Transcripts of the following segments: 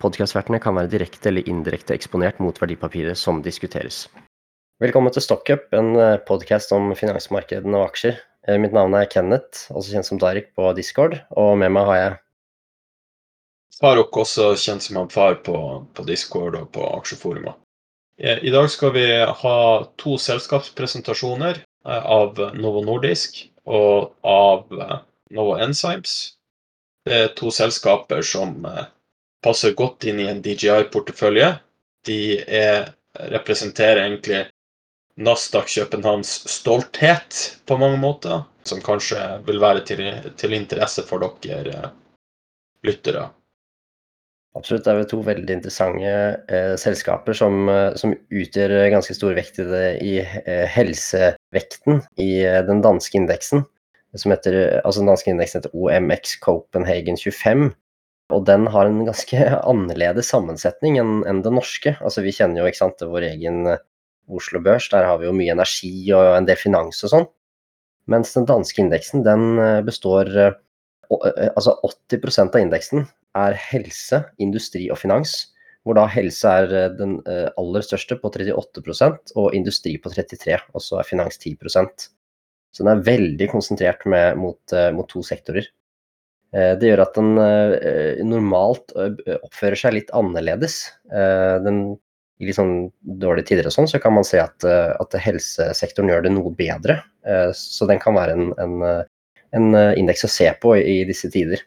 Podkastvertene kan være direkte eller indirekte eksponert mot verdipapiret som diskuteres. Velkommen til Stockup, en eh, podkast om finansmarkedene og aksjer. Eh, mitt navn er Kenneth, også kjent som Derek på Discord, og med meg har jeg Farok, også kjent som Amfar på, på Discord og på aksjeforumer. Eh, I dag skal vi ha to selskapspresentasjoner av Novo Nordisk og av Novo Enzymes. Det er to selskaper som passer godt inn i en DJI-portefølje. De er, representerer egentlig Nasdaq Københavns stolthet på mange måter, som kanskje vil være til, til interesse for dere eh, lyttere. Absolutt. Det er to veldig interessante eh, selskaper som, eh, som, utgjør ganske stor vekt i, det, i eh, helsevekten i eh, den danske indeksen. Heter, altså Den danske indeksen heter OMX Copenhagen 25. Og den har en ganske annerledes sammensetning enn, en det norske. Altså Vi kjenner jo ikke sant, vår egen eh, Oslo Børs, der har vi jo mye energi og en del finans og sånn. Mens den danske indeksen den eh, består eh, Altså 80% av indeksen er helse, industri og finans. Hvor da helse er den aller største på 38% og industri på 33 og så er finans 10 Så den er veldig konsentrert med, mot, mot to sektorer. Eh, det gjør at den eh, normalt eh, oppfører seg litt annerledes. Den, I litt sånn dårlige tider og sånn, så kan man se at, at, helsesektoren gjør det noe bedre. Så den kan være en, en, en indeks å se på i disse tider.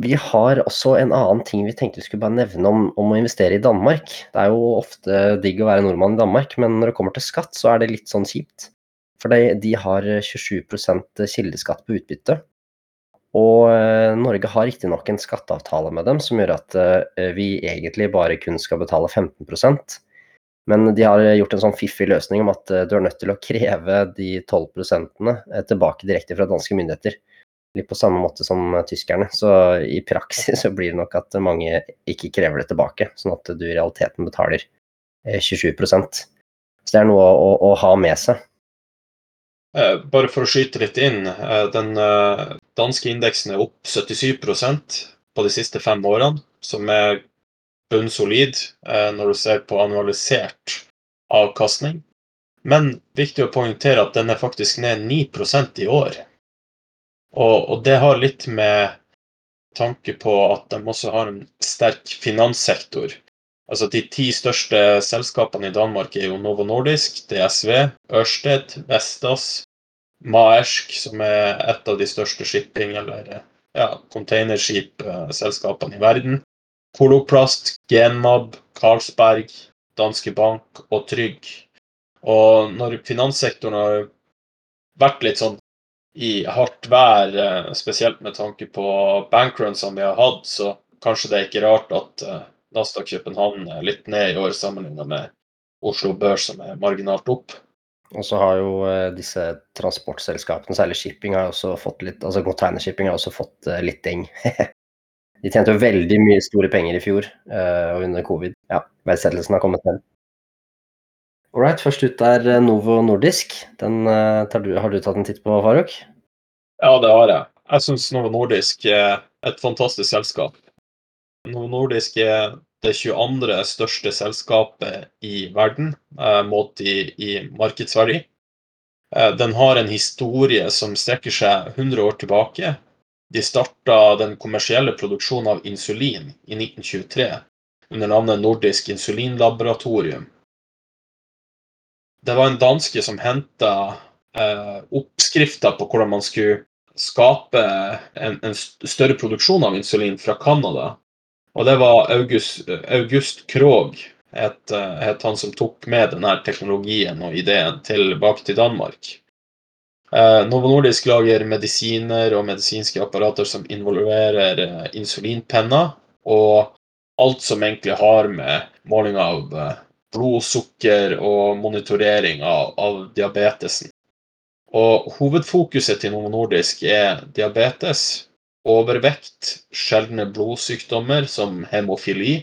Vi har også en annen ting vi tenkte vi skulle bare nevne om, om, å investere i Danmark. Det er jo ofte digg å være nordmann i Danmark, men når det kommer til skatt, så er det litt sånn kjipt. For de, de har 27% kildeskatt på utbytte. Og eh, Norge har riktignok en skatteavtale med dem som gjør at eh, vi egentlig bare kun skal betale 15% Men de har gjort en sånn fiffig løsning om at eh, du er nødt til å kreve de 12% tilbake direkte fra danske myndigheter. Litt på samme måte som tyskerne. Så i praksis så blir det nok at mange ikke krever det tilbake, sånn at du i realiteten betaler 27% Så det er noe å, å, å ha med seg. Eh, bare for å skyte litt inn. Eh, den eh, danske indeksen er opp 77% på de siste fem årene, som er bunnsolid når du ser på annualisert avkastning. Men viktig å poengtere at den er faktisk ned 9% i år. Og, og, det har litt med tanke på at de også har en sterk finanssektor. Altså De ti største selskapene i Danmark er jo Novo Nordisk, DSV, Ørsted, Vestas, Maersk, som er et av de største shipping- eller ja, containerskipselskapene i verden. Koloplast, Genmab, Carlsberg, Danske Bank og Trygg. Og når finanssektoren har vært litt sånn i hardt vær, eh, spesielt med tanke på bankrunsene vi har hatt, så kanskje det er ikke rart at eh, Nasdaq København er litt ned i år sammenlignet med Oslo Børs, som er marginalt opp. Og så har jo eh, disse transportselskapene, særlig shipping, har også fått litt, altså containershipping har også fått eh, litt deng. De tjente jo veldig mye store penger i fjor uh, og under covid. Ja, verdsettelsen har kommet ned. Alright, først ut er Novo Nordisk. Den du, har du tatt en titt på, Faruk? Ja, det har jeg. Jeg syns Novo Nordisk er et fantastisk selskap. Novo Nordisk er det 22. største selskapet i verden, eh, målt i, i markedsverdi. Eh, den har en historie som strekker seg 100 år tilbake. De starta den kommersielle produksjonen av insulin i 1923 under navnet Nordisk insulinlaboratorium. Det var en danske som henta eh, oppskrifter på hvordan man skulle skape en, en større produksjon av insulin fra Canada og det var August, August Krogh, het, het, han som tok med denne teknologien og ideen tilbake til Danmark. Eh, Novo Nordisk lager medisiner og medisinske apparater som involverer eh, insulinpenner, og alt som egentlig har med måling av eh, blodsukker og monitorering av, av diabetesen. Og hovedfokuset til Novo Nordisk er diabetes, overvekt, sjeldne blodsykdommer som hemofili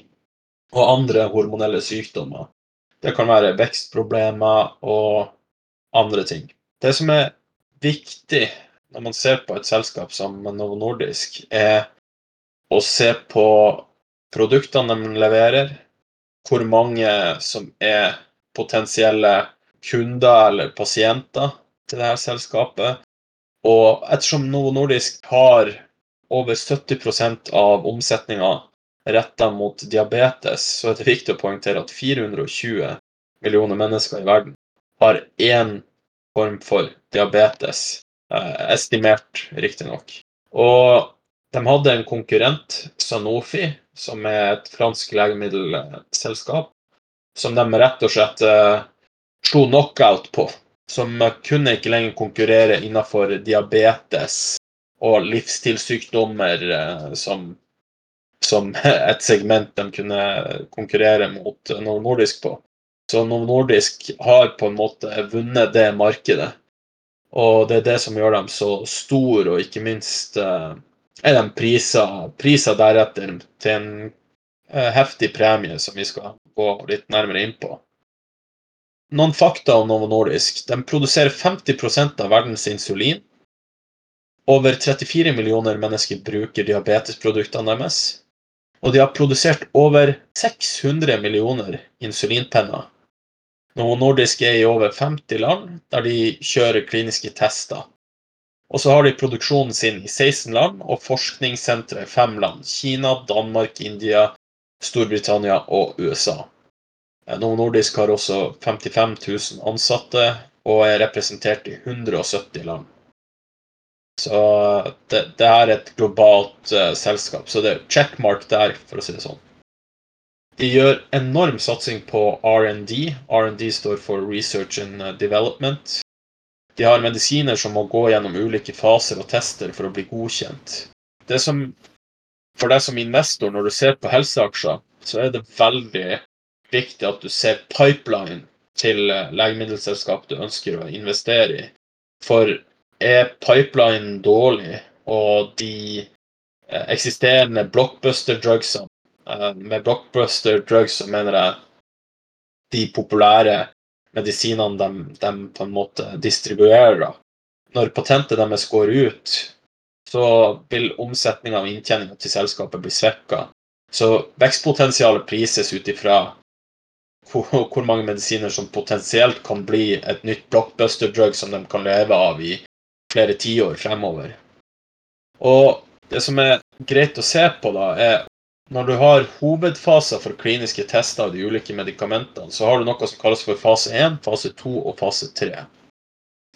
og andre hormonelle sykdommer. Det kan være vekstproblemer og andre ting. Det som er viktig når man ser på et selskap som Novo Nordisk, er å se på produktene de leverer, hvor mange som er potensielle kunder eller pasienter til dette selskapet. Og ettersom Novo Nordisk har over 70% av omsetninga retta mot diabetes, så er det viktig å poengtere at 420 millioner mennesker i verden har én form for diabetes. Eh, estimert, riktignok. Og de hadde en konkurrent, Sanofi, som er et fransk legemiddelselskap, som de rett og slett eh, slo knockout på. Som kunne ikke lenger konkurrere innenfor diabetes og livsstilssykdommer eh, som, som et segment de kunne konkurrere mot Novo Nordisk på. Så Novo Nordisk har på en måte vunnet det markedet. Og det er det som gjør dem så store, og ikke minst eh, er de priser, priser deretter til en eh, heftig premie som vi skal gå litt nærmere inn på. Noen fakta om Novo Nordisk. De produserer 50% av verdens insulin. Over 34 millioner mennesker bruker diabetesproduktene deres. Og de har produsert over 600 millioner insulinpenner Novo Nordisk er i over 50 land, der de kjører kliniske tester. Og så har de produksjonen sin i 16 land og forskningssentre i fem land. Kina, Danmark, India, Storbritannia og USA. Novo Nordisk har også 55 000 ansatte og er representert i 170 land. Så det, det er et globalt uh, selskap. Så det er checkmark der, for å si det sånn. De gjør enorm satsing på R&D. R&D står for Research and uh, Development. De har medisiner som må gå gjennom ulike faser og tester for å bli godkjent. Det som, for deg som investor, når du ser på helseaksjer, så er det veldig viktig at du ser pipeline til uh, legemiddelselskap du ønsker å investere i. For er pipelinen dårlig, og de uh, eksisterende blockbuster drugsene Eh, med blockbuster drugs så mener jeg de populære medisinene de, de på en måte distribuerer. Når patentet deres går ut, så vil omsetninga og inntjeninga til selskapet bli svekka. Så vekstpotensialet prises ut ifra hvor, mange medisiner som potensielt kan bli et nytt blockbuster drug som de kan leve av i flere tiår fremover. Og det som er greit å se på, da, er når du har hovedfaser for kliniske tester av de ulike medikamentene, så har du noe som kalles for fase 1, fase 2 og fase 3.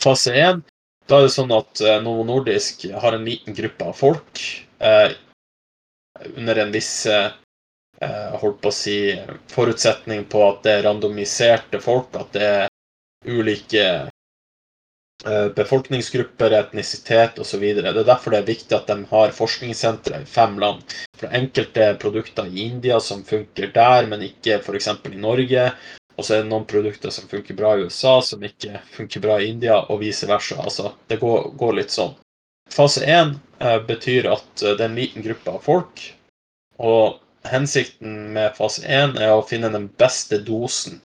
Fase 1, da er det sånn at eh, Novo Nordisk har en liten gruppe av folk eh, under en viss eh, holdt på å si, forutsetning på at det er randomiserte folk, at det er ulike Eh, befolkningsgrupper, etnisitet osv. Det er derfor det er viktig at de har forskningssentre i fem land. For enkelte produkter i India som funker der, men ikke f.eks. i Norge. Og så er det noen produkter som funker bra i USA, som ikke funker bra i India, og vice versa. Altså, det går, går litt sånn. Fase 1 eh, betyr at eh, det er en liten gruppe av folk. Og hensikten med fase 1 er å finne den beste dosen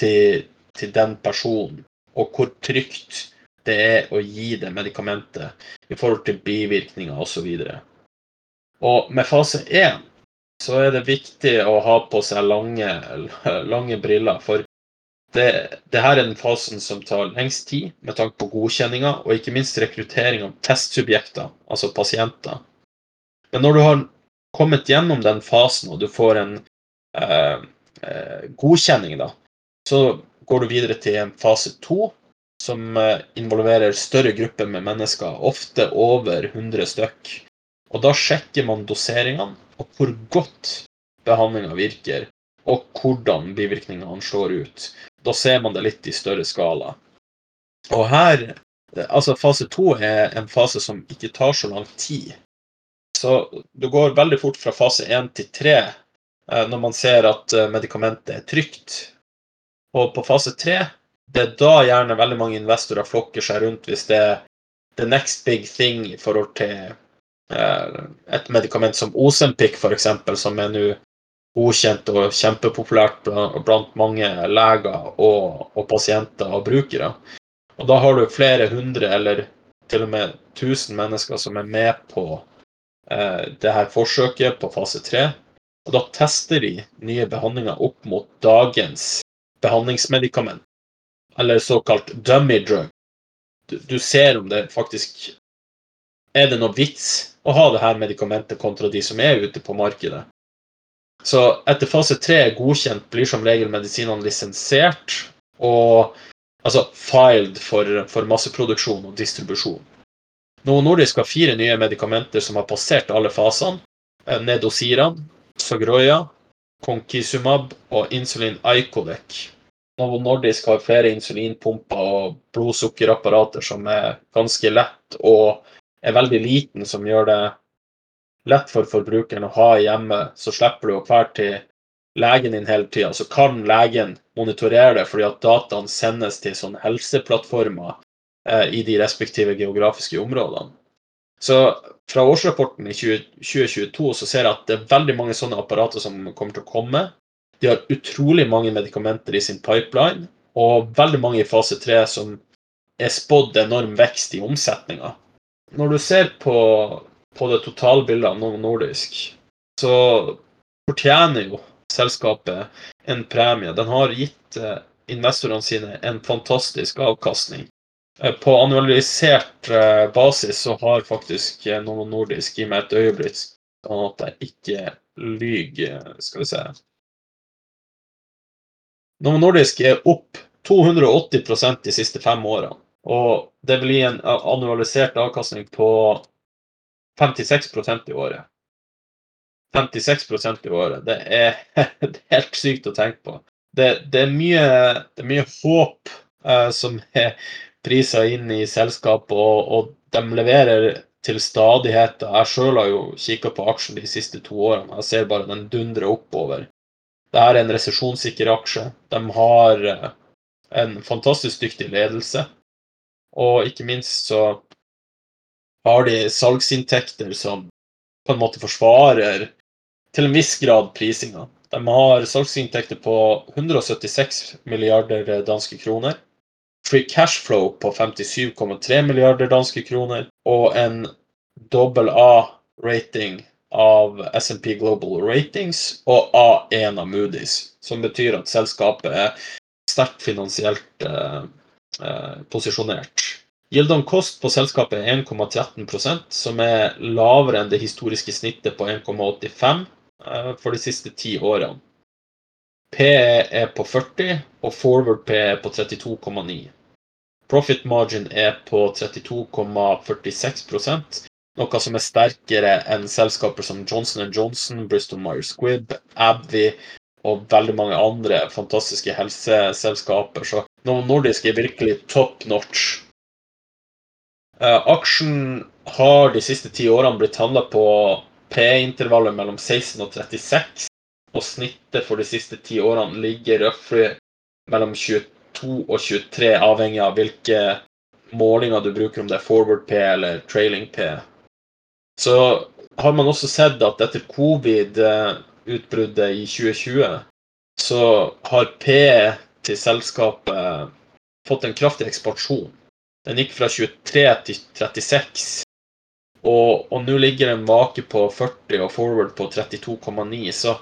til, til den personen. Og hvor trygt det er å gi det medikamentet i forhold til bivirkninger osv. Med fase 1 så er det viktig å ha på seg lange, lange briller. For det, det, her er den fasen som tar lengst tid med tanke på godkjenninga, og ikke minst rekruttering av testsubjekter, altså pasienter. Men når du har kommet gjennom den fasen, og du får en eh, eh, godkjenning, da, så går du videre til fase to, som eh, involverer større grupper med mennesker, ofte over 100 stykk. Og da sjekker man doseringene, og hvor godt behandlinga virker, og hvordan bivirkningene slår ut. Da ser man det litt i større skala. Og her Altså, fase to er en fase som ikke tar så lang tid. Så du går veldig fort fra fase én til tre eh, når man ser at eh, medikamentet er trygt, Og på fase tre, det er da gjerne veldig mange investorer flokker seg rundt hvis det er the next big thing i forhold til eh, et medikament som Osempic, f.eks., som er nå godkjent og kjempepopulært blant mange leger og, og, pasienter og brukere. Og da har du flere hundre eller til og med tusen mennesker som er med på eh, det her forsøket på fase tre. Og da tester de nye behandlinger opp mot dagens behandlingsmedikament, eller såkalt dummy drug. Du, du ser om det faktisk er det noe vits å ha det her medikamentet kontra de som er ute på markedet. Så etter fase tre er godkjent, blir som regel medisinene lisensiert og altså filed for, for masseproduksjon og distribusjon. Novo Nordisk har fire nye medikamenter som har passert alle fasene. Eh, Nedosiran, Sogroya, Konkisumab og insulin Icodec. Novo Nordisk har flere insulinpumper og blodsukkerapparater som er ganske lett og er veldig liten, som gjør det lett for forbrukeren å ha hjemme, så slipper du å dra til legen din hele tida. Så kan legen monitorere det, fordi at dataen sendes til sånne helseplattformer eh, i de respektive geografiske områdene. Så fra årsrapporten i 20, 2022 så ser jeg at det er veldig mange sånne apparater som kommer til å komme. De har utrolig mange medikamenter i sin pipeline, og veldig mange i fase 3 som er spådd enorm vekst i omsetninga. Når du ser på på det totalbildet av Novo Nordisk, så fortjener jo selskapet en premie. Den har gitt eh, investorene sine en fantastisk avkastning. Eh, på annualisert eh, basis så har faktisk Novo Nordisk gitt meg et øyeblikk, sånn at jeg ikke lyver. Skal vi se. Novo Nordisk er opp 280% de siste fem årene. Og det vil gi en annualisert avkastning på 56% i året. 56% i året. Det er, det er, helt sykt å tenke på. Det, det, er, mye, det er, mye, håp uh, som er prisa inn i selskapet, og, og, de leverer til stadighet. Jeg sjøl har jo kikka på aksjen de siste to årene. Jeg ser bare den dundrer oppover. Dette er en resesjonssikker aksje. De har uh, en fantastisk dyktig ledelse. Og ikke minst så har de salgsinntekter som på en måte forsvarer til en viss grad prisinga. De har salgsinntekter på 176 milliarder danske kroner. Free cash flow på 57,3 milliarder danske kroner. Og en dobbel A-rating av SMP Global Ratings og A1 av Moody's. Som betyr at selskapet er sterkt finansielt eh, eh, posisjonert. Om kost på selskapet er 1,13% som er lavere enn det historiske snittet på 1,85 eh, for de siste ti årene. PE er på 40, og forward PE er på 32,9. Profit margin er på 32,46% noe som er sterkere enn selskaper som Johnson Johnson, Bristol Myers Squibb, Abvi og veldig mange andre fantastiske helseselskaper. Så Novo Nordisk er virkelig top notch Uh, aksjen har de siste ti årene blitt handla på P-intervallet mellom 16 og 36. Og snittet for de siste ti årene ligger røftlig mellom 22 og 23, avhengig av hvilke målinger du bruker, om det er forward P eller trailing P. Så har man også sett at etter covid-utbruddet i 2020, så har P til selskapet fått en kraftig ekspansjon. Den gikk fra 23 til 36. Og, og nå ligger den vake på 40 og forward på 32,9. Så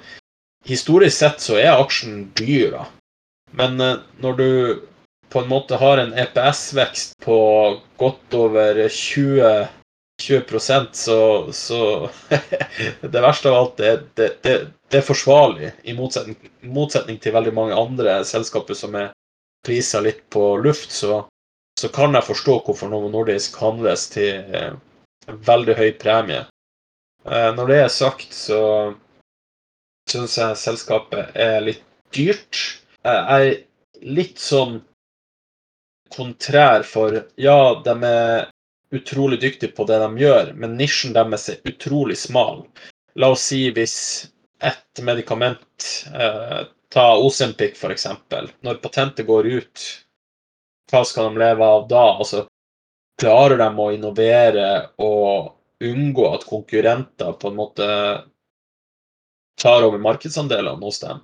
historisk sett så er aksjen dyr, da. Men uh, når du på en måte har en EPS-vekst på godt over 20, 20% så, så Det verste av alt, det, det, det, det er forsvarlig, i motsetning, motsetning, til veldig mange andre selskaper som er prisa litt på luft. Så så kan jeg forstå hvorfor Novo Nordisk handles til eh, veldig høy premie. Eh, når det er sagt, så syns jeg selskapet er litt dyrt. Jeg er litt sånn kontrær for Ja, de er utrolig dyktige på det de gjør, men nisjen deres er utrolig smal. La oss si hvis et medikament, eh, ta Osempic f.eks., når patentet går ut, hva skal de leve av da? Altså, klarer de å innovere og unngå at konkurrenter på en måte tar over markedsandelene hos dem?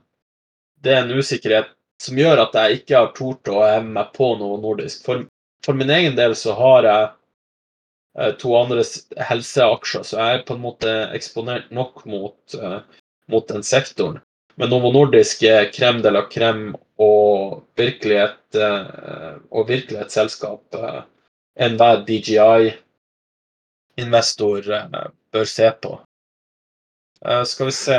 Det er en usikkerhet som gjør at jeg ikke har tort å heve meg på noe nordisk. For, for min egen del så har jeg eh, to andre helseaksjer, så jeg er på en måte eksponert nok mot, uh, mot den sektoren. Men Novo Nordisk er krem de la krem og virkelig et, uh, og virkelig et selskap enhver DGI-investor bør se på. Uh, skal vi se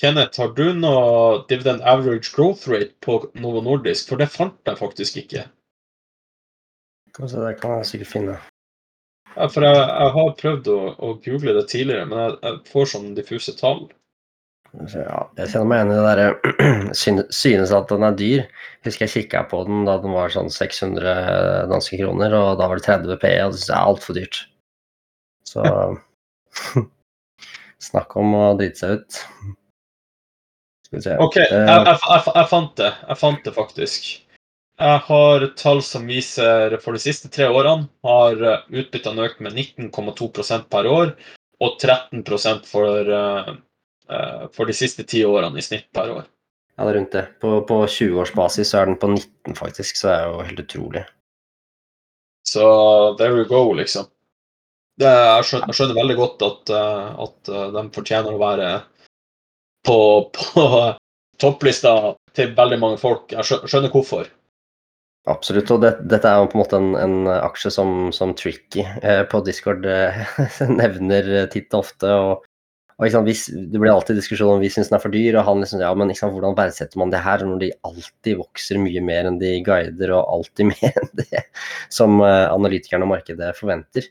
Kenneth, har du noe dividend average growth rate på Novo Nordisk? For det fant jeg faktisk ikke. Kanskje det kan jeg sikkert finne. Ja, for jeg, jeg har prøvd å, å, google det tidligere, men jeg, jeg får sånn diffuse tall. Ja, jeg kjenner meg igjen i det derre synes at den er dyr. Husker jeg kikka på den da den var sånn 600 danske kroner, og da var det 30 P, og det syns jeg er altfor dyrt. Så Snakk om å drite seg ut. OK, jeg, jeg, jeg, jeg, fant det. Jeg fant det faktisk. Jeg har tall som viser for de siste tre årene har eh, utbyttene økt med 19,2% per år, og 13 for, uh, for de siste ti årene i snitt per år. Ja, det er rundt det. På, på 20-årsbasis så er den på 19, faktisk, så det er jo helt utrolig. Så there we go, liksom. Det, jeg, skjønner, jeg, skjønner, veldig godt at, eh, at eh, de fortjener å være på, på topplista til veldig mange folk. Jeg skjønner hvorfor. Absolutt, og det, dette er jo på en måte en, en aksje som, som Tricky eh, på Discord eh, nevner titt og ofte. og, og liksom, hvis, Det blir alltid diskusjon om vi syns den er for dyr, og han liksom ja, men liksom, hvordan verdsetter man det her når de alltid vokser mye mer enn de guider, og alltid mer enn det som eh, analytikerne og markedet forventer.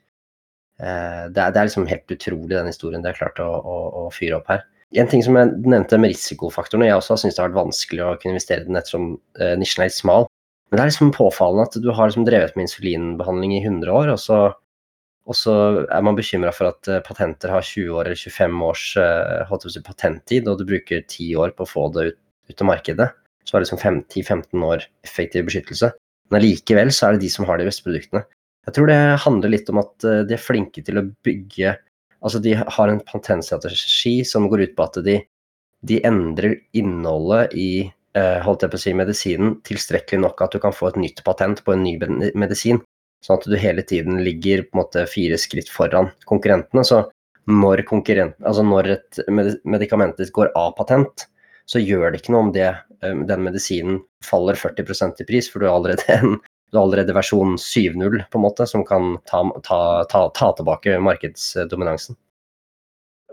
Eh, det er, det er, liksom helt utrolig den historien de har klart å, å, å, fyre opp her. En ting som jeg nevnte med risikofaktorene, jeg også har syntes det har vært vanskelig å kunne investere i den ettersom eh, nisjen er litt smal. Men det er liksom påfallende at du har liksom drevet med insulinbehandling i 100 år, og så, og så er man bekymra for at eh, patenter har 20 år eller 25 års eh, patenttid, og du bruker 10 år på å få det ut, ut av markedet. Så er det liksom 10-15 år effektiv beskyttelse. Men allikevel så er det de som har de beste produktene. Jeg tror det handler litt om at eh, de er flinke til å bygge Altså de har en patentstrategi som går ut på at de, de endrer innholdet i eh, holdt jeg på å si, medisinen tilstrekkelig nok at du kan få et nytt patent på en ny medisin. Sånn at du hele tiden ligger på en måte fire skritt foran konkurrentene. Så når, altså når et medikament går av patent, så gjør det ikke noe om det, eh, den medisinen faller 40% i pris, for du har allerede en du har allerede versjon 7.0 på en måte, som kan ta, ta, ta, ta tilbake markedsdominansen.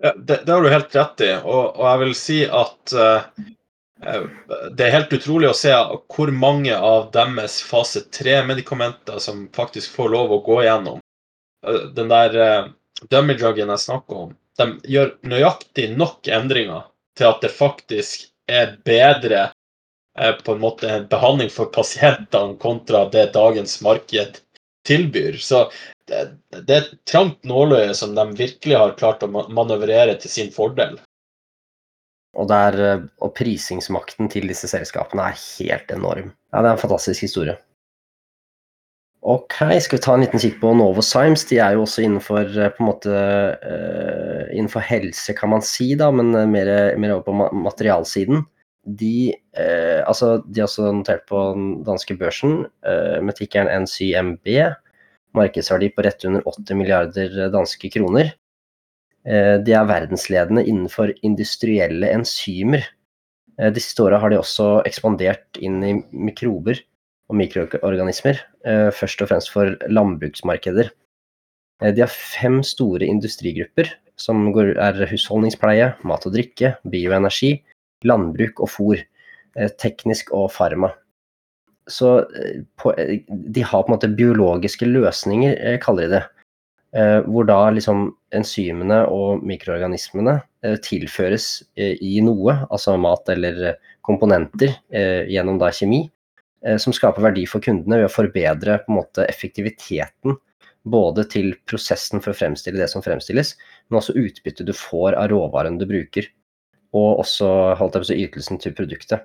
Ja, det, det, har du helt rett i, og, og jeg vil si at uh, det er helt utrolig å se hvor mange av deres fase 3-medikamenter som faktisk får lov å gå igjennom. Uh, den der uh, dummy-juggen jeg snakker om, de gjør nøyaktig nok endringer til at det faktisk er bedre på en måte en behandling for pasientene kontra det dagens marked tilbyr. Så det, det er et trangt nåløye som de virkelig har klart å manøvrere til sin fordel. Og, der, eh, og prisingsmakten til disse selskapene er helt enorm. Ja, Det er en fantastisk historie. Ok, skal vi ta en liten kikk på Novozymes. De er jo også innenfor eh, måte uh, innenfor helse, kan man si, da, men mer, mer over på materialsiden de, eh, altså, de er også notert på den danske børsen eh, med tikkeren NCMB. Markedsverdi på rett under 80 milliarder danske kroner. Eh, de er verdensledende innenfor industrielle enzymer. Eh, de åra har de også ekspandert inn i mikrober og mikroorganismer, eh, først og fremst for landbruksmarkeder. Eh, de har fem store industrigrupper, som er husholdningspleie, mat og drikke, bioenergi, landbruk og fôr. Eh, teknisk og farma. Så eh, eh, de har på en måte biologiske løsninger, kaller de det. Hvor da liksom enzymene og mikroorganismene tilføres i noe, altså mat eller komponenter, gjennom da kjemi, som skaper verdi for kundene ved å forbedre på en måte effektiviteten både til prosessen for å fremstille det som fremstilles, men også utbyttet du får av råvaren du bruker. Og også holdt jeg på ytelsen til produktet.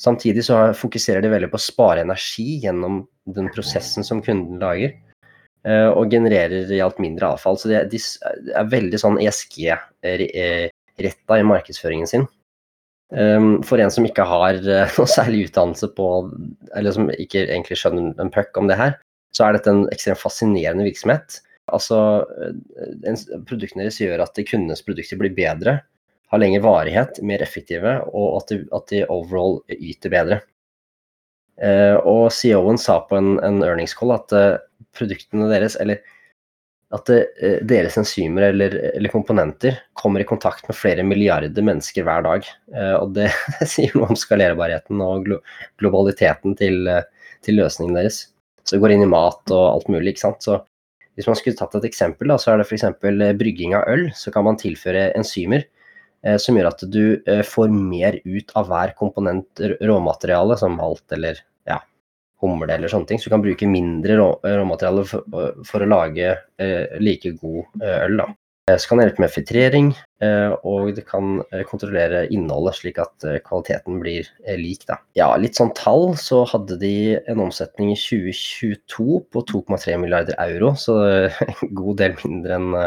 Samtidig så fokuserer de veldig på å spare energi gjennom den prosessen som kunden lager, eh, og genererer i alt mindre avfall. Så de, er veldig sånn ESG-retta i markedsføringen sin. Um, for en som ikke har noe særlig utdannelse på, eller som ikke egentlig skjønner en puck om det her, så er dette en ekstremt fascinerende virksomhet. Altså, en, Produktene deres gjør at kundenes produkter blir bedre, har lengre varighet, mer effektive, og at de, at de overall yter bedre. Eh, og CEO-en sa på en, en earnings call at eh, produktene deres, eller at eh, deres enzymer eller, eller, komponenter kommer i kontakt med flere milliarder mennesker hver dag. og det sier noe om skalerbarheten og glo globaliteten til, til, løsningen deres. Så det går inn i mat og alt mulig, ikke sant. Så hvis man skulle tatt et eksempel, da, så er det f.eks. brygging av øl. Så kan man tilføre enzymer Eh, som gjør at du eh, får mer ut av hver komponent råmateriale, som malt eller ja, humle eller sånne ting. Så du kan bruke mindre rå, råmateriale for, for, å lage eh, like god eh, øl. Da. Så kan det hjelpe med filtrering, eh, og det kan kontrollere innholdet slik at kvaliteten blir lik. Da. Ja, litt sånn tall, så hadde de en omsetning i 2022 på 2,3 milliarder euro, så en god del mindre enn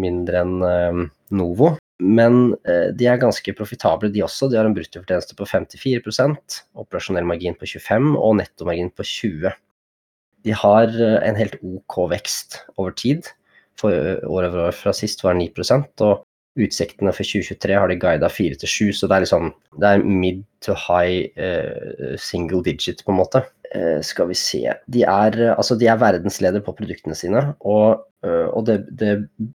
mindre enn Novo. Men eh, de er ganske profitable, de også. De har en bruttofortjeneste på 54% operasjonell margin på 25 og nettomargin på 20 De har eh, en helt OK vekst over tid. For eh, år over år fra sist var 9 og utsiktene for 2023 har de guida 4 7, så det er liksom det er mid to high uh, single digit, på en måte. Uh, skal vi se De er, altså, de er verdensleder på produktene sine, og og det, det,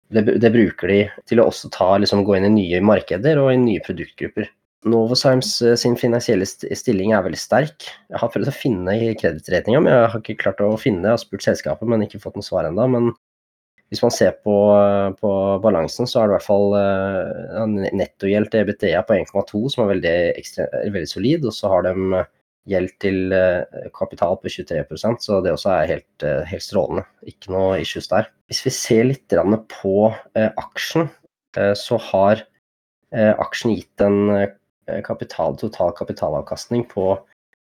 det, bruker de til å også ta, liksom, gå inn i nye markeder og i nye produktgrupper. Novozymes sin finansielle stilling er veldig sterk. Jeg har prøvd å finne i kredittretninga, men jeg har ikke klart å finne det. Jeg har spurt selskapet, men ikke fått noe svar ennå. Men hvis man ser på, på, balansen, så er det i hvert fall uh, nettogjeld til EBTA på 1,2, som er veldig, ekstra, veldig solid. Og så har de gjeld til eh, kapital på 23% så det også er helt, eh, helt strålende. Ikke noe issues der. Hvis vi ser litt på eh, aksjen, så har aksjen gitt en kapital, total kapitalavkastning på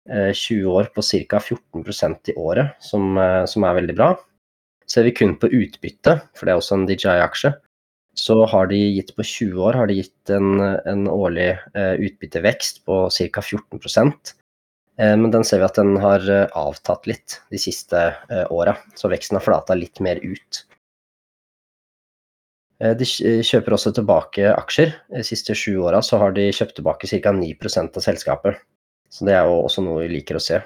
20 år på ca. 14% i året, som, som, er veldig bra. Ser vi kun på utbytte, for det er også en DJI-aksje, så har de gitt på 20 år har de gitt en, en årlig utbyttevekst på ca. 14 Eh, men den ser vi at den har eh, avtatt litt de siste eh, åra, så veksten har flata litt mer ut. De kjøper også tilbake aksjer. De siste sju åra har de kjøpt tilbake ca. 9% av selskapet. Så det er jo også noe vi liker å se.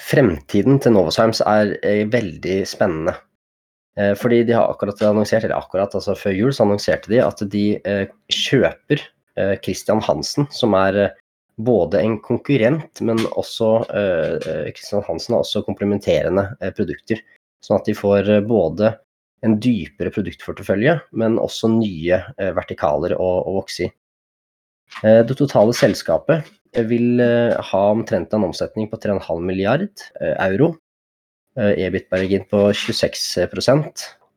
Fremtiden til Novozymes er veldig spennende. Fordi de har akkurat annonsert, eller akkurat altså før jul, så annonserte de at de kjøper Christian Hansen, som er både en konkurrent, men også Kristian uh, Hansen har også komplementerende produkter. Sånn at de får både en dypere produktportefølje, men også nye vertikaler å, å, vokse i. det totale selskapet vil ha omtrent en omsetning på 3,5 milliard euro. EBIT-bergin på 26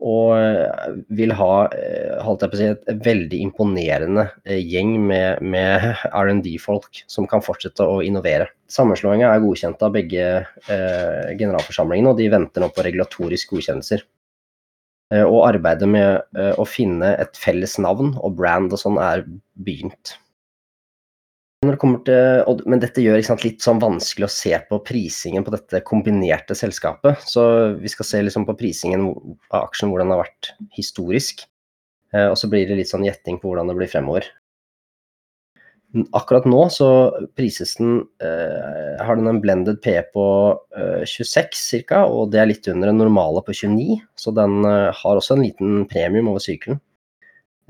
og eh, vil ha eh, holdt jeg på å si, et veldig imponerende eh, gjeng med, med R&D-folk som kan fortsette å innovere. Sammenslåinga er godkjent av begge eh, generalforsamlingene, og de venter nå på regulatoriske godkjennelser. Eh, og arbeidet med eh, å finne et felles navn og brand og sånn er begynt. Til, men dette gjør sant, litt sånn vanskelig å se på prisingen på dette kombinerte selskapet. Så vi skal se liksom på prisingen av aksjen, hvordan den har vært historisk. Eh, og så blir det litt sånn gjetting på hvordan det blir fremover. Akkurat nå så prises den eh, Har den en blended PE på eh, 26 ca., og det er litt under den normale på 29, så den eh, har også en liten premium over sykelen.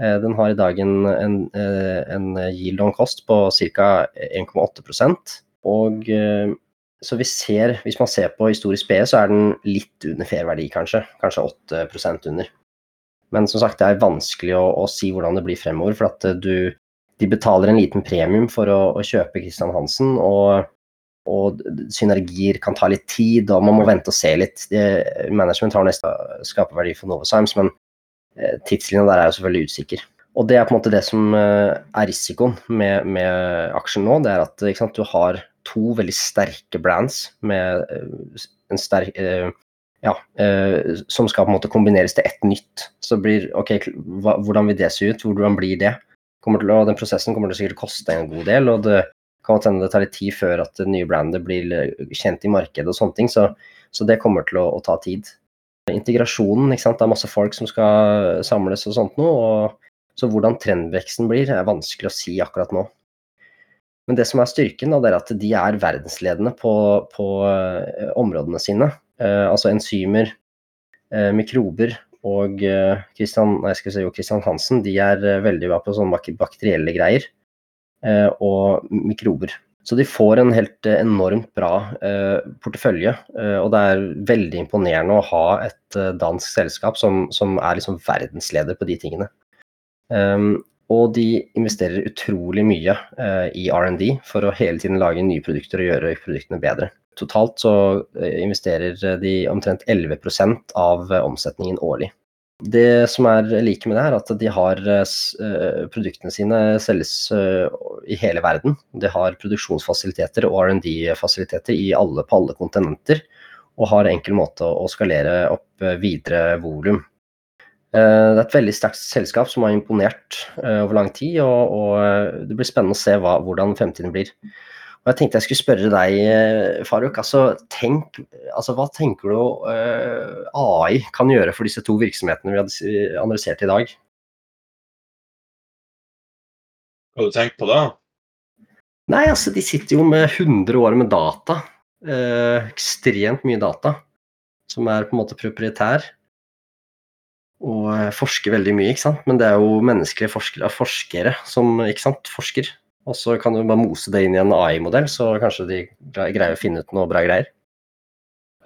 Eh, den har i dag en, en, eh, en yield on cost på ca. 1,8 og eh, så vi ser, hvis man ser på historisk BE, så er den litt under fair verdi, kanskje. Kanskje 8% under. Men som sagt, det er vanskelig å, å, si hvordan det blir fremover. For at du De betaler en liten premium for å, å kjøpe Christian Hansen, og, og, synergier kan ta litt tid, og man må vente og se litt. management har nesten skaperverdi for Novozymes, men tidslinja der er jo selvfølgelig usikker. Og det er på en måte det som er risikoen med, med aksjen nå. Det er at sant, du har to veldig sterke brands med en sterk ja, som skal på en måte kombineres til ett nytt. Så blir OK, hvordan vil det se ut? Hvordan blir det? Til, og den prosessen kommer til å sikkert koste en god del. og det kan hende det tar litt tid før at det nye brandet blir kjent i markedet og sånne ting. Så, så det kommer til å, å, ta tid. Integrasjonen, ikke sant. Det er masse folk som skal samles og sånt noe. Og, så hvordan trendveksten blir, er vanskelig å si akkurat nå. Men det som er styrken, da, det er at de er verdensledende på, på uh, områdene sine. Uh, altså enzymer, uh, mikrober og Christian, nei, si, jo, Christian Hansen de er veldig bra på sånne bakterielle greier. Eh, og mikrober. Så de får en helt eh, enormt bra eh, portefølje, og det er veldig imponerende å ha et dansk selskap som, som er liksom verdensleder på de tingene. Um, og de investerer utrolig mye uh, i R&D for å hele tiden lage nye produkter og gjøre produktene bedre. Totalt så investerer de omtrent 11% av omsetningen årlig. Det som er like med det, er at de har uh, produktene sine selges uh, i hele verden. De har produksjonsfasiliteter og R&D-fasiliteter på alle kontinenter. Og har enkel måte å, skalere opp videre volum. Det er et veldig sterkt selskap som har imponert over lang tid, og, det blir spennende å se hvordan fremtiden blir. Og jeg tenkte jeg skulle spørre deg, eh, Faruk. Altså, tenk, altså, hva tenker du uh, eh, AI kan gjøre for disse to virksomhetene vi hadde analysert i dag? Hva har du tenkt på da? Nei, altså, de sitter jo med 100 år med data. Uh, ekstremt mye data. Som er på en måte proprietær. Og forsker veldig mye, ikke sant. Men det er jo menneskelige forskere, forskere som ikke sant, forsker. Og så kan du bare mose det inn i en AI-modell, så kanskje de greier å finne ut noe bra greier.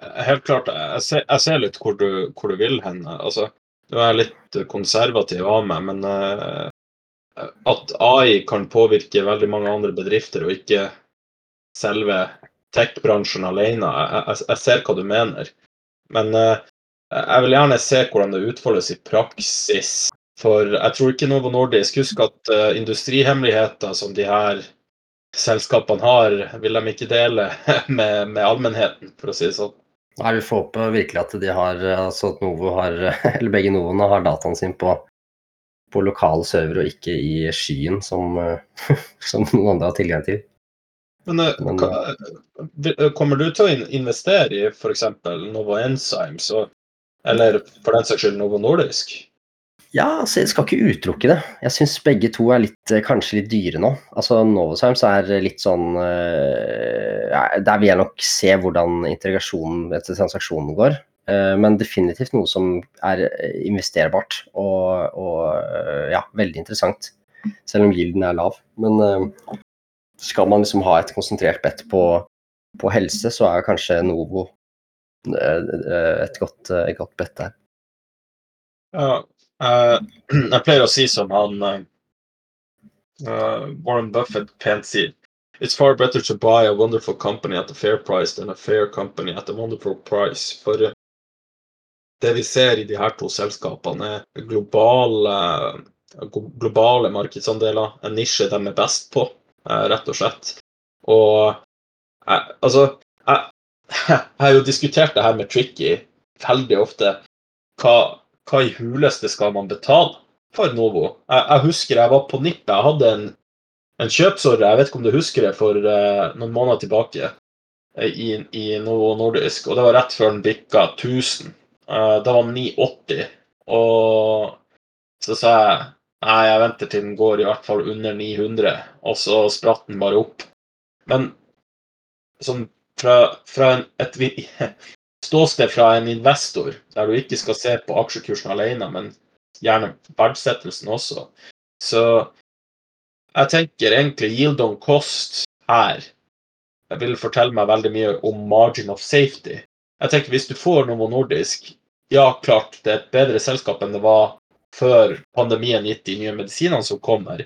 Helt klart. Jeg ser, jeg ser litt hvor du, hvor du, vil hen. Altså, du er litt konservativ av meg, men uh, at AI kan påvirke veldig mange andre bedrifter, og ikke selve tech-bransjen alene, jeg, jeg, jeg, ser hva du mener. Men uh, jeg vil gjerne se hvordan det utfoldes i praksis for jeg tror ikke Novo Nordisk Husk at uh, industrihemmeligheter som de her selskapene har, vil de ikke dele med, med allmennheten, for å si det sånn. Nei, Vi får håpe virkelig at de har, altså at Novo har, eller begge Novoene har dataen sin på, på lokale server og ikke i skyen, som, som, noen andre har tilgang til. Men, eh, Men hva, kommer du til å investere i f.eks. Novo Enzymes, eller for den saks skyld Novo Nordisk? Ja, altså jeg skal ikke utelukke det. Jeg syns begge to er litt, eh, kanskje litt dyre nå. Altså Novozymes er litt sånn uh, Der vil jeg nok se hvordan integrasjonen etter transaksjonen går. Uh, men definitivt noe som er investerbart og, og uh, ja, veldig interessant. Selv om gilden er lav. Men skal man liksom ha et konsentrert bet på, på helse, så er kanskje Novo et godt, et godt bet der. Ja, jeg pleier å si som han uh, Warren Buffett pent sier It's far better to buy a wonderful company at a fair price than a fair company at a wonderful price. For det vi ser i de her to selskapene, er globale, globale markedsandeler. En nisje de er best på, rett og slett. Og altså jeg, jeg har jo diskutert det her med Tricky veldig ofte. Hva, hva i huleste skal man betale for Novo? Jeg, jeg husker jeg var på nippet. Jeg hadde en, en kjøpsordre, jeg vet ikke om du husker det, for uh, noen måneder tilbake uh, i, i, Novo Nordisk. Og det var rett før den bikka 1000. Uh, da var den 980. Og så sa jeg nei, jeg venter til den går i hvert fall under 900. Og så spratt den bare opp. Men sånn fra, fra en, et ståsted fra en investor, der du ikke skal se på aksjekursen alene, men gjerne verdsettelsen også. Så jeg tenker egentlig yield on cost her jeg vil fortelle meg veldig mye om margin of safety. Jeg tenker Hvis du får Novo Nordisk, ja, klart det er et bedre selskap enn det var før pandemien gitt de nye medisinene som kommer.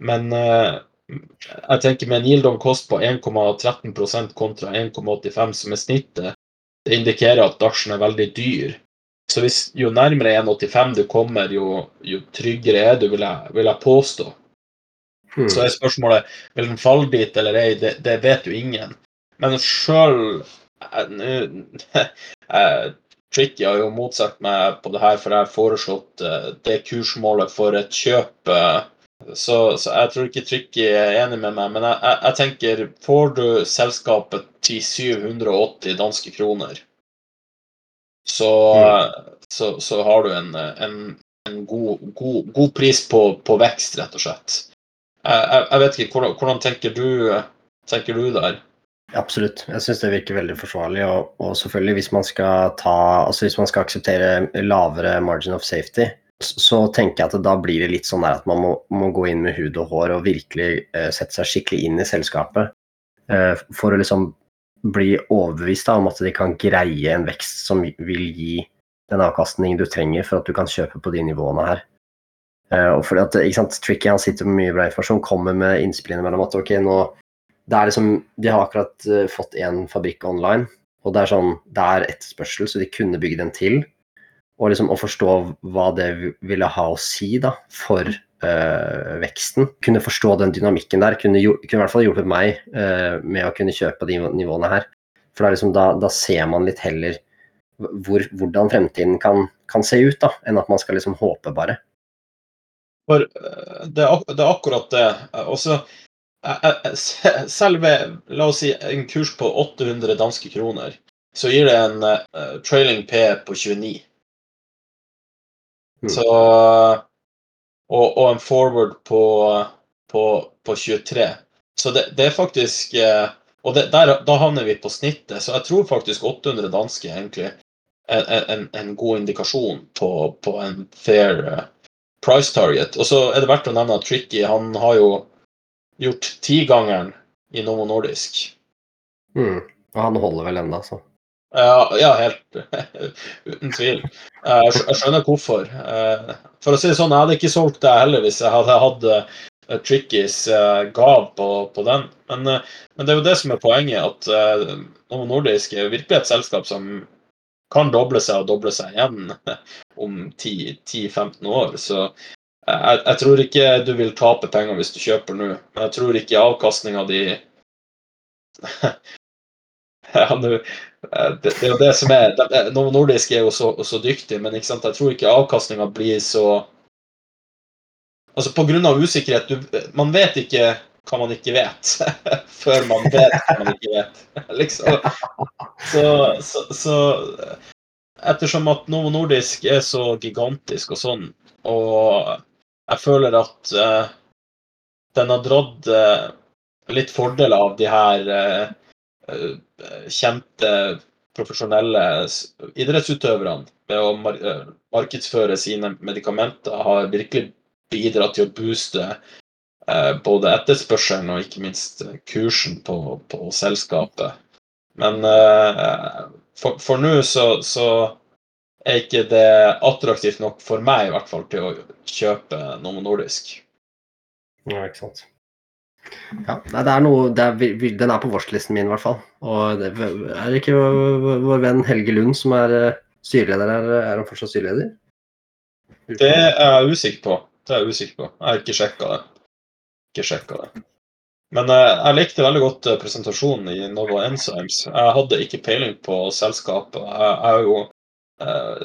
Men uh, jeg tenker med en yield on cost på 1,13% kontra 1,85 som er snittet, det indikerer at Darsen er veldig dyr. Så hvis, jo nærmere 1,85 du kommer, jo, jo tryggere er du, vil jeg, vil jeg påstå. Hmm. Så er spørsmålet vil den falle dit eller ei, det, det vet jo ingen. Men sjøl Tricky har jo motsatt meg på det her, for jeg har foreslått eh, det kursmålet for et kjøp. Så, så jeg tror ikke Tricky er enig med meg, men jeg, jeg, jeg tenker Får du selskapet til 780 danske kroner, så, så, så har du en, en, en god, god, god pris på, på vekst, rett og slett. Jeg, jeg, vet ikke, hvordan, hvordan tenker, du, tenker du der? Absolutt. Jeg syns det virker veldig forsvarlig. Og, og, selvfølgelig, hvis man ta Altså hvis man skal akseptere lavere margin of safety, så tenker jeg at da blir det litt sånn at man må, må, gå inn med hud og hår og virkelig uh, sette seg skikkelig inn i selskapet. Uh, for å liksom bli overbevist da, om at de kan greie en vekst som vil gi den avkastningen du trenger for at du kan kjøpe på de nivåene her. Uh, og fordi at, ikke sant, Tricky han sitter med mye bra informasjon, kommer med innspill innimellom at ok, nå det er liksom, De har akkurat uh, fått én fabrikk online, og det er sånn, det er etterspørsel, så de kunne bygge den til. Og liksom å forstå hva det ville ha å si da, for øh, veksten. Kunne forstå den dynamikken der. Kunne, kunne i hvert fall hjulpet meg øh, med å kunne kjøpe de nivåene her. For liksom, da, da, ser man litt heller hvor, hvordan fremtiden kan, kan, se ut, da, enn at man skal liksom håpe bare. For det er, det er akkurat det. Også selv la oss si, en kurs på 800 danske kroner, så gir det en uh, trailing P på 29. Mm. Så og, og, en forward på, på, på 23. Så det, det er faktisk uh, Og det, der, da havner vi på snittet, så jeg tror faktisk 800 danske egentlig en, en, en god indikasjon på, på en fair uh, price target. Og så er det verdt å nevne at Tricky han har jo gjort tigangeren i Novo Nordisk. Mm. Og han holder vel ennå, så. Ja, ja, helt uten tvil. Jeg skjønner hvorfor. Eh, for å si det sånn, jeg hadde ikke solgt det heller hvis jeg hadde hatt eh, Trickies eh, gav på, på den. Men, men, det er jo det som er poenget, at Novo Nordisk er virkelig et selskap som kan doble seg og doble seg igjen om 10-15 år. Så jeg, jeg, tror ikke du vil tape penger hvis du kjøper nå, men jeg tror ikke avkastninga di ja, det, det, er jo det som er Nordisk er jo så, så dyktig, men jeg tror ikke avkastninga blir så Altså pga. usikkerhet du, Man vet ikke hva man ikke vet, før man vet hva man ikke vet. liksom. Så, så, så ettersom at Novo Nordisk er så gigantisk og sånn, og jeg føler at uh, den har dratt uh, litt fordeler av de her uh, kjente profesjonelle idrettsutøverne ved å mar markedsføre sine medikamenter, har virkelig bidratt til å booste både etterspørselen og ikke minst kursen på, på selskapet. Men for, for nå så, så er ikke det attraktivt nok for meg i hvert fall til å kjøpe Novo Nordisk. Ja, ikke sant. Ja, det er noe det er, Den er på watchlisten min, i hvert fall. Og det er ikke vår venn Helge Lund som er eh, styreleder her? Er han fortsatt styreleder? Det er jeg usikker på. Det er jeg usikker på. Jeg har ikke sjekka det. Ikke sjekka det. Men uh, jeg likte veldig godt presentasjonen i Novo Enzymes. Jeg hadde ikke peiling på selskapet. Jeg, jeg har jo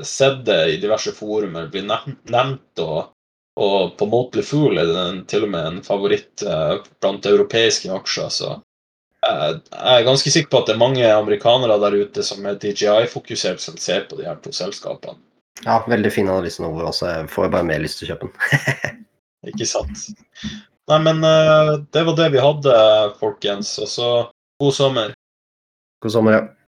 sett det i diverse forumer bli nevnt, og, og på Motley Fool er det til og med en favoritt uh, blant europeiske aksjer. Så uh, jeg er ganske sikker på at det er mange amerikanere der ute som er DJI-fokusert, som ser på de her to selskapene. Ja, veldig fin analyse nå, også. Jeg får bare mer lyst til å kjøpe den. Ikke sant. Nei, men det var det vi hadde, folkens. Og så god sommer. God sommer, ja.